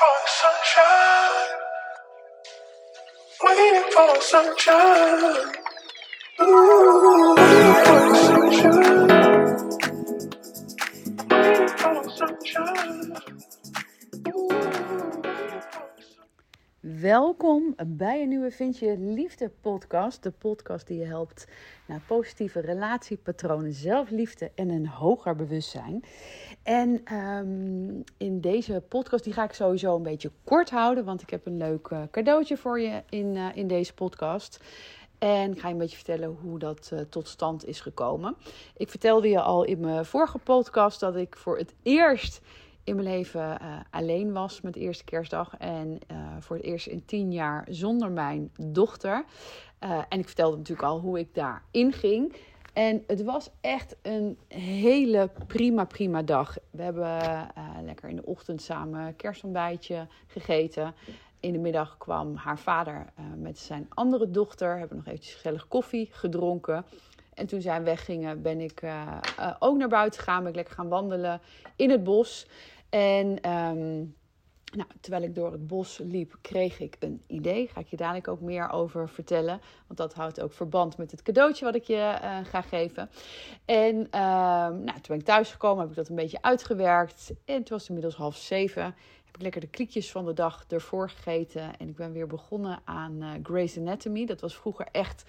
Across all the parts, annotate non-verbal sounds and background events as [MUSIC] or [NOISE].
for sunshine. Waiting for sunshine. Ooh, waiting sunshine. Sunshine. Welkom bij een nieuwe Vind je Liefde podcast. De podcast die je helpt naar positieve relatiepatronen, zelfliefde en een hoger bewustzijn. En ehm, in deze podcast, die ga ik sowieso een beetje kort houden, want ik heb een leuk eh, cadeautje voor je in, eh, in deze podcast. En ik ga je een beetje vertellen hoe dat eh, tot stand is gekomen. Ik vertelde je al in mijn vorige podcast dat ik voor het eerst in mijn leven alleen was met de eerste kerstdag. En voor het eerst in tien jaar zonder mijn dochter. En ik vertelde natuurlijk al hoe ik daarin ging. En het was echt een hele prima, prima dag. We hebben eh, lekker in de ochtend samen kerstontbijtje gegeten. In de middag kwam haar vader eh, met zijn andere dochter. Hebben nog eventjes gezellig koffie gedronken. En toen zij weggingen, ben ik eh, ook naar buiten gegaan. Ben ik lekker gaan wandelen in het bos. En ehm, nou, terwijl ik door het bos liep, kreeg ik een idee. Ga ik je dadelijk ook meer over vertellen. Want dat houdt ook verband met het cadeautje wat ik je eh, ga geven. En ehm, nou, toen ben ik thuisgekomen, heb ik dat een beetje uitgewerkt. En toen was inmiddels half zeven. Heb ik lekker de kliekjes van de dag ervoor gegeten. En ik ben weer begonnen aan eh Grey's Anatomy. Dat was vroeger echt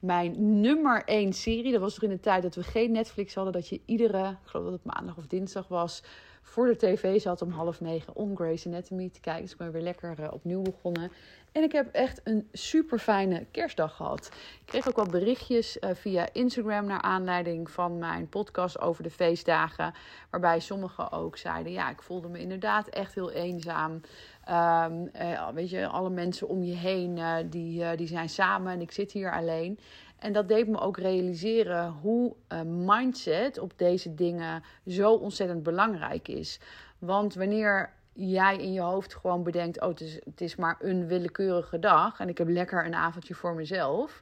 mijn nummer één serie. Dat was er in de tijd dat we geen Netflix hadden. Dat je iedere, ik geloof dat het maandag of dinsdag was, voor de tv zat om half negen om Grey's Anatomy te kijken. Dus ik ben weer lekker eh, opnieuw begonnen. En ik heb echt een super fijne kerstdag gehad. Ik kreeg ook wat berichtjes eh, via Instagram naar aanleiding van mijn podcast over de feestdagen. Waarbij sommigen ook zeiden: Ja, ik voelde me inderdaad echt heel eenzaam. Eh, weet je, alle mensen om je heen eh, die, eh, die zijn samen en ik zit hier alleen. En dat deed me ook realiseren hoe mindset op deze dingen zo ontzettend belangrijk is. Want wanneer jij in je hoofd gewoon bedenkt: oh, het is, maar een willekeurige dag en ik heb lekker een avondje voor mezelf.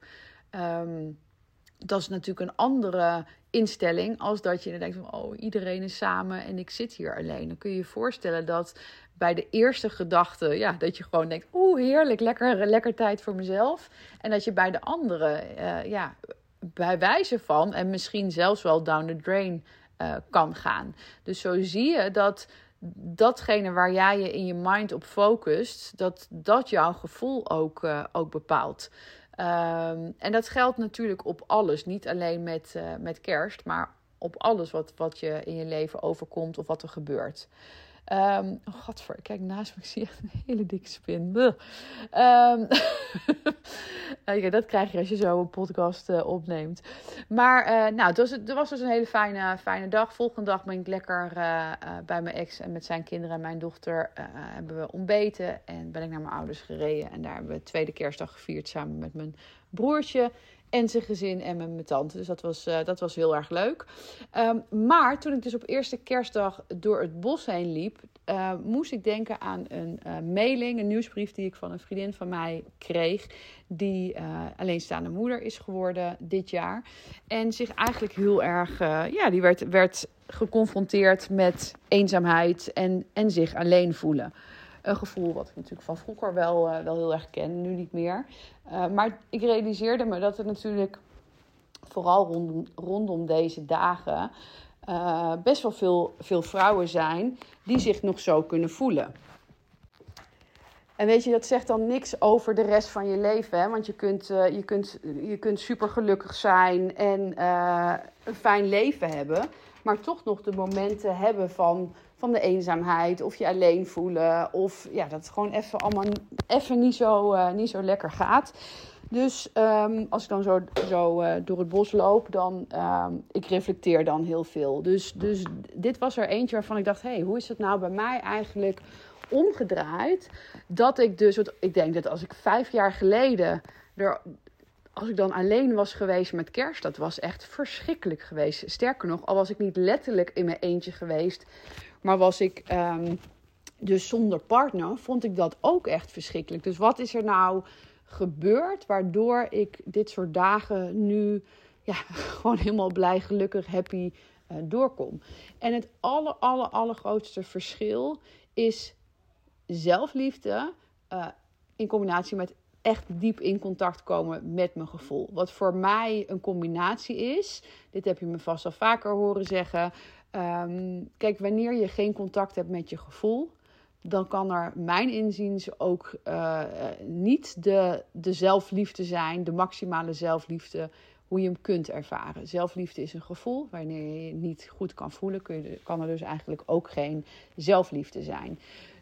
Ehm, dat is natuurlijk een andere instelling als dat je denkt van oh iedereen is samen en ik zit hier alleen. Dan kun je je voorstellen dat bij de eerste gedachte ja dat je gewoon denkt oeh heerlijk lekker lekker tijd voor mezelf en dat je bij de andere eh, ja bij wijze van en misschien zelfs wel down the drain eh, kan gaan. Dus zo zie je dat datgene waar jij je in je mind op focust, dat dat jouw gevoel ook, eh, ook bepaalt. Ehm, en dat geldt natuurlijk op alles, niet alleen met, met kerst, maar op alles wat, wat je in je leven overkomt of wat er gebeurt. Ehm oh godver, kijk naast me, ik zie echt een hele dikke spin. Ehm, [LAUGHS] dat krijg je als je zo een podcast eh, opneemt. Maar eh, nou, het was, was dus een hele fijne, fijne dag. Volgende dag ben ik lekker eh, bij mijn ex en met zijn kinderen en mijn dochter hebben we ontbeten. En ben ik naar mijn ouders gereden. En daar hebben we de tweede kerstdag gevierd samen met mijn broertje en zijn gezin en mijn tante. Dus dat was, eh, dat was heel erg leuk. Ehm, maar toen ik dus op eerste kerstdag door het bos heen liep, eh, moest ik denken aan een eh, mailing, een nieuwsbrief die ik van een vriendin van mij kreeg. Die alleenstaande moeder is geworden dit jaar. En zich eigenlijk heel erg, ja, die werd, werd geconfronteerd met eenzaamheid en, en zich alleen voelen. Een gevoel wat ik natuurlijk van vroeger wel, eh, wel heel erg ken, nu niet meer. Uh, maar ik realiseerde me dat het natuurlijk vooral rondom, rondom deze dagen uh, best wel veel, veel vrouwen zijn die zich nog zo kunnen voelen. En weet je, dat zegt dan niks over de rest van je leven. Hè? Want je kunt, je, kunt, je kunt super gelukkig zijn en een fijn leven hebben. Maar toch nog de momenten hebben van, van de eenzaamheid. Of je alleen voelen. Of ja, dat het gewoon even allemaal even niet zo, uh, niet zo lekker gaat. Dus um, als ik dan zo, zo uh, door het bos loop, dan um, ik reflecteer dan heel veel. Dus, dus dit was er eentje waarvan ik dacht, hé, hey, hoe is het nou bij mij eigenlijk omgedraaid? Dat ik dus, ik denk dat als ik vijf jaar geleden er, als ik dan alleen was geweest met kerst, dat was echt verschrikkelijk geweest. Sterker nog, al was ik niet letterlijk in mijn eentje geweest, maar was ik um, dus zonder partner, vond ik dat ook echt verschrikkelijk. Dus wat is er nou gebeurd waardoor ik dit soort dagen nu ja, [LAUGHS] gewoon helemaal blij, gelukkig, happy uh, doorkom? En het aller, aller, allergrootste verschil is zelfliefde uh, in combinatie met echt diep in contact komen met mijn gevoel. Wat voor mij een combinatie is, dit heb je me vast al vaker horen zeggen. Um, kijk, wanneer je geen contact hebt met je gevoel, dan kan er mijn inziens ook uh, niet de, de zelfliefde zijn, de maximale zelfliefde, hoe je hem kunt ervaren. Zelfliefde is een gevoel. Wanneer je je niet goed kan voelen, kun je, kan er dus eigenlijk ook geen zelfliefde zijn.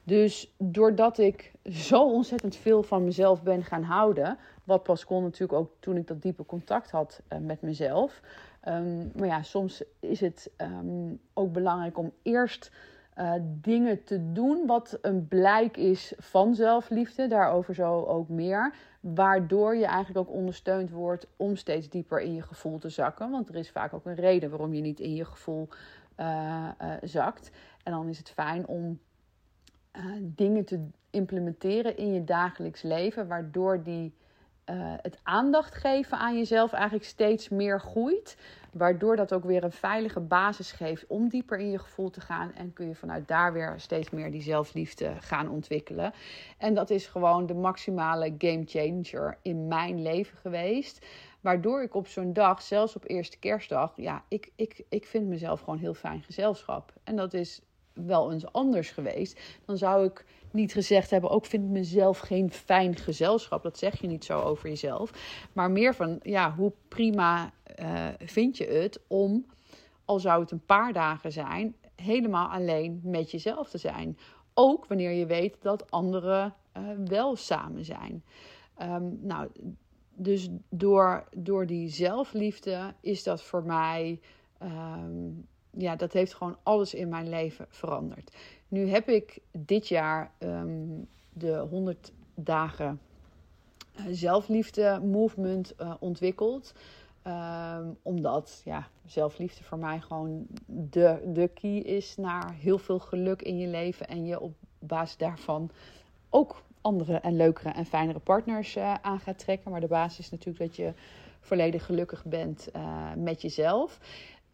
Dus doordat ik zo ontzettend veel van mezelf ben gaan houden, wat pas kon natuurlijk ook toen ik dat diepe contact had uh, met mezelf. Um, maar ja, soms is het um, ook belangrijk om eerst uh, dingen te doen wat een blijk is van zelfliefde. Daarover zo ook meer. Waardoor je eigenlijk ook ondersteund wordt om steeds dieper in je gevoel te zakken. Want er is vaak ook een reden waarom je niet in je gevoel uh, zakt. En dan is het fijn om dingen te implementeren in je dagelijks leven. Waardoor die uh, het aandacht geven aan jezelf eigenlijk steeds meer groeit. Waardoor dat ook weer een veilige basis geeft om dieper in je gevoel te gaan. En kun je vanuit daar weer steeds meer die zelfliefde gaan ontwikkelen. En dat is gewoon de maximale game changer in mijn leven geweest. Waardoor ik op zo'n dag, zelfs op eerste kerstdag, ja, ik, ik, ik vind mezelf gewoon heel fijn gezelschap. En dat is wel eens anders geweest. Dan zou ik niet gezegd hebben, ook vind ik mezelf geen fijn gezelschap. Dat zeg je niet zo over jezelf. Maar meer van, ja, hoe prima uh, vind je het om, al zou het een paar dagen zijn, helemaal alleen met jezelf te zijn. Ook wanneer je weet dat anderen uh, wel samen zijn. Um, nou, dus door, door die zelfliefde is dat voor mij. Um, ja, dat heeft gewoon alles in mijn leven veranderd. Nu heb ik dit jaar um, de 100 dagen uh, zelfliefde movement uh, ontwikkeld. Um, omdat ja, zelfliefde voor mij gewoon de, de key is naar heel veel geluk in je leven. En je op basis daarvan ook andere en leukere en fijnere partners uh, aan gaat trekken. Maar de basis is natuurlijk dat je volledig gelukkig bent met jezelf.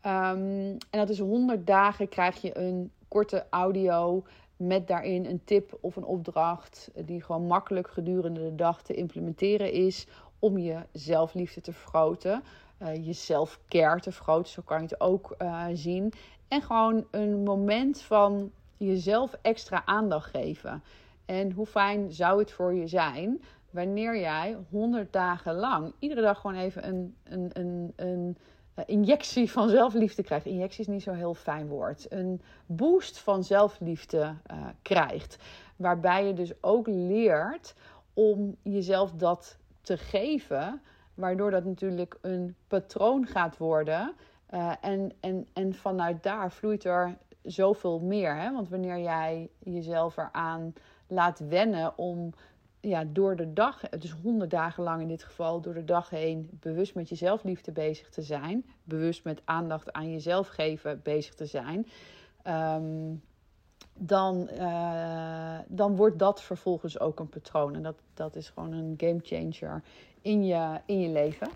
Um, en dat is 100 dagen krijg je een korte audio met daarin een tip of een opdracht die gewoon makkelijk gedurende de dag te implementeren is om je zelfliefde te vergroten, uh, je zelfcare te vergroten, zo kan je het ook uh, zien. En gewoon een moment van jezelf extra aandacht geven. En hoe fijn zou het voor je zijn wanneer jij 100 dagen lang iedere dag gewoon even een, een, een, een injectie van zelfliefde krijgt. Injectie is niet zo'n heel fijn woord. Een boost van zelfliefde uh, krijgt. Waarbij je dus ook leert om jezelf dat te geven. Waardoor dat natuurlijk een patroon gaat worden. Uh, en, en, en vanuit daar vloeit er zoveel meer. Hè? Want wanneer jij jezelf eraan laat wennen om ja, door de dag, dus honderd dagen lang in dit geval, door de dag heen bewust met je zelfliefde bezig te zijn. Bewust met aandacht aan jezelf geven bezig te zijn. Um, dan, uh, dan wordt dat vervolgens ook een patroon. En dat, dat is gewoon een game changer in je, in je leven.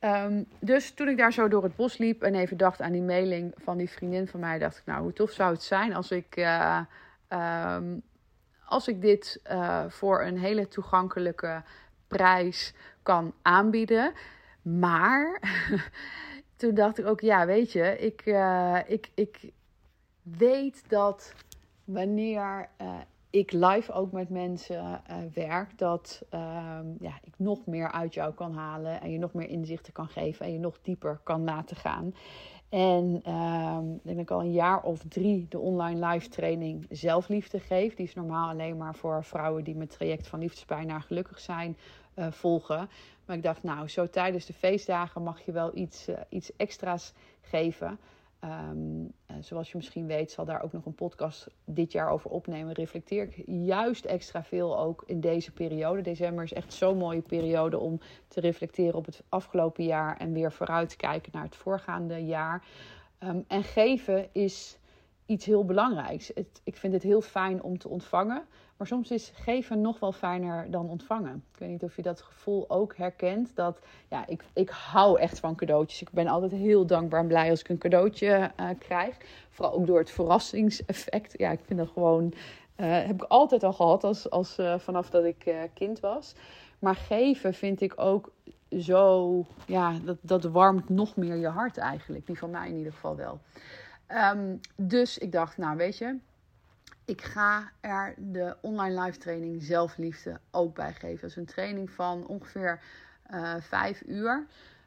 Um, dus toen ik daar zo door het bos liep en even dacht aan die mailing van die vriendin van mij, dacht ik, nou, hoe tof zou het zijn als ik. Uh, um, als ik dit uh, voor een hele toegankelijke prijs kan aanbieden. Maar [LAUGHS] toen dacht ik ook, ja, weet je, ik, uh, ik, ik weet dat wanneer uh, ik live ook met mensen werk, dat ehm, ja, ik nog meer uit jou kan halen en je nog meer inzichten kan geven en je nog dieper kan laten gaan. En um, ik denk al een jaar of drie de online live training zelfliefde geef. Die is normaal alleen maar voor vrouwen die met traject van liefdespijn naar gelukkig zijn uh, volgen. Maar ik dacht, nou, zo tijdens de feestdagen mag je wel iets, uh, iets extra's geven. Um, zoals je misschien weet, zal daar ook nog een podcast dit jaar over opnemen. Reflecteer ik juist extra veel ook in deze periode. December is echt zo'n mooie periode om te reflecteren op het afgelopen jaar en weer vooruit te kijken naar het voorgaande jaar. Um, en geven is iets heel belangrijks. Het, ik vind het heel fijn om te ontvangen. Maar soms is geven nog wel fijner dan ontvangen. Ik weet niet of je dat gevoel ook herkent. Dat ja, ik, ik hou echt van cadeautjes. Ik ben altijd heel dankbaar en blij als ik een cadeautje uh, krijg. Vooral ook door het verrassingseffect. Ja, ik vind dat gewoon heb ik altijd al gehad als, als, vanaf dat ik kind was. Maar geven vind ik ook zo, ja, dat, dat warmt nog meer je hart eigenlijk. Die van mij in ieder geval wel. Ehm, dus ik dacht, nou weet je, ik ga er de online live training zelfliefde ook bij geven. Dat is een training van ongeveer uh, vijf uur.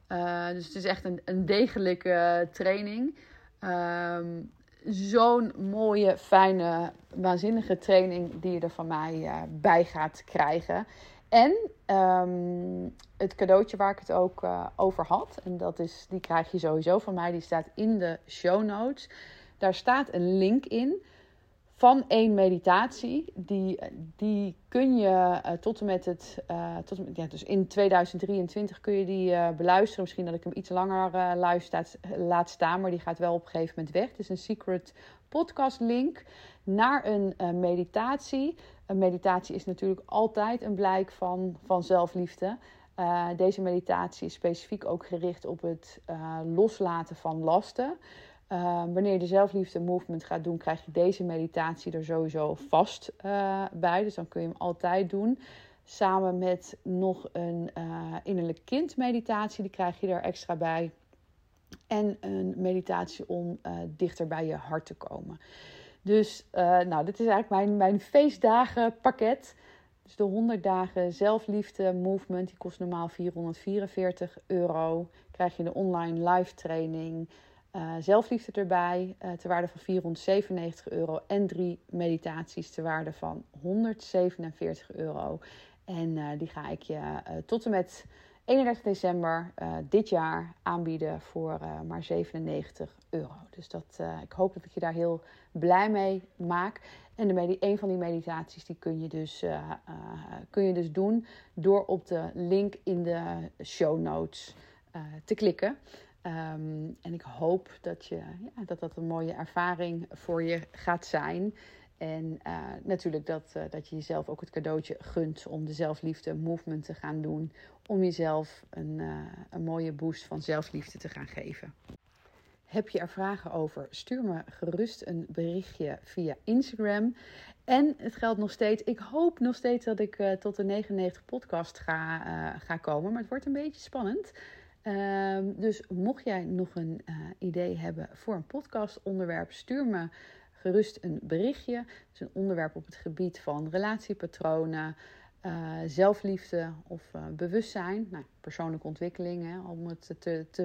Uh, dus het is echt een, een degelijke training. Um, Zo'n mooie, fijne, waanzinnige training die je er van mij uh, bij gaat krijgen. En um, het cadeautje waar ik het ook uh, over had, en dat is, die krijg je sowieso van mij, die staat in de show notes. Daar staat een link in van één meditatie. Die, die kun je uh, tot en met het. Uh, tot, ja, dus in 2023 kun je die uh, beluisteren. Misschien dat ik hem iets langer luister, laat staan, maar die gaat wel op een gegeven moment weg. Het is een secret podcast link naar een meditatie. Een meditatie is natuurlijk altijd een blijk van, van zelfliefde. deze meditatie is specifiek ook gericht op het loslaten van lasten. Uh, wanneer je de zelfliefde movement gaat doen, krijg je deze meditatie er sowieso vast uh, bij. Dus dan kun je hem altijd doen. Samen met nog een uh, innerlijk kind meditatie, die krijg je er extra bij. En een meditatie om dichter bij je hart te komen. Dus nou, dit is eigenlijk mijn, mijn feestdagenpakket. Dus de 100 dagen zelfliefde movement, die kost normaal 444 euro. Krijg je de online live training. Uh, zelfliefde erbij, uh, ter waarde van 497 euro. En drie meditaties ter waarde van 147 euro. En uh, die ga ik je tot en met 31 december dit jaar aanbieden voor maar 97 euro. Dus dat, ik hoop dat ik je daar heel blij mee maak. En de een van die meditaties die kun, je dus, kun je dus doen door op de link in de show notes te klikken. Um, en ik hoop dat, je, ja, dat dat een mooie ervaring voor je gaat zijn. En uh, natuurlijk dat, uh, dat je jezelf ook het cadeautje gunt om de zelfliefde movement te gaan doen. Om jezelf een, uh, een mooie boost van zelfliefde te gaan geven. Heb je er vragen over? Stuur me gerust een berichtje via Instagram. En het geldt nog steeds. Ik hoop nog steeds dat ik tot de 99 podcast ga, ga komen. Maar het wordt een beetje spannend. Um, dus mocht jij nog een uh, idee hebben voor een podcastonderwerp, stuur me gerust een berichtje. Dus een onderwerp op het gebied van relatiepatronen, uh, zelfliefde of uh, bewustzijn. Nou, persoonlijke ontwikkeling, om het te. te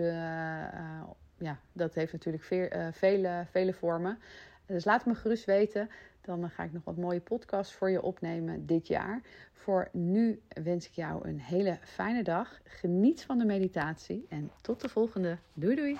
ja, dat heeft natuurlijk vele, vele vormen. Dus laat me gerust weten. Dan eh, ga ik nog wat mooie podcasts voor je opnemen dit jaar. Voor nu wens ik jou een hele fijne dag. Geniet van de meditatie en tot de volgende. Doei doei.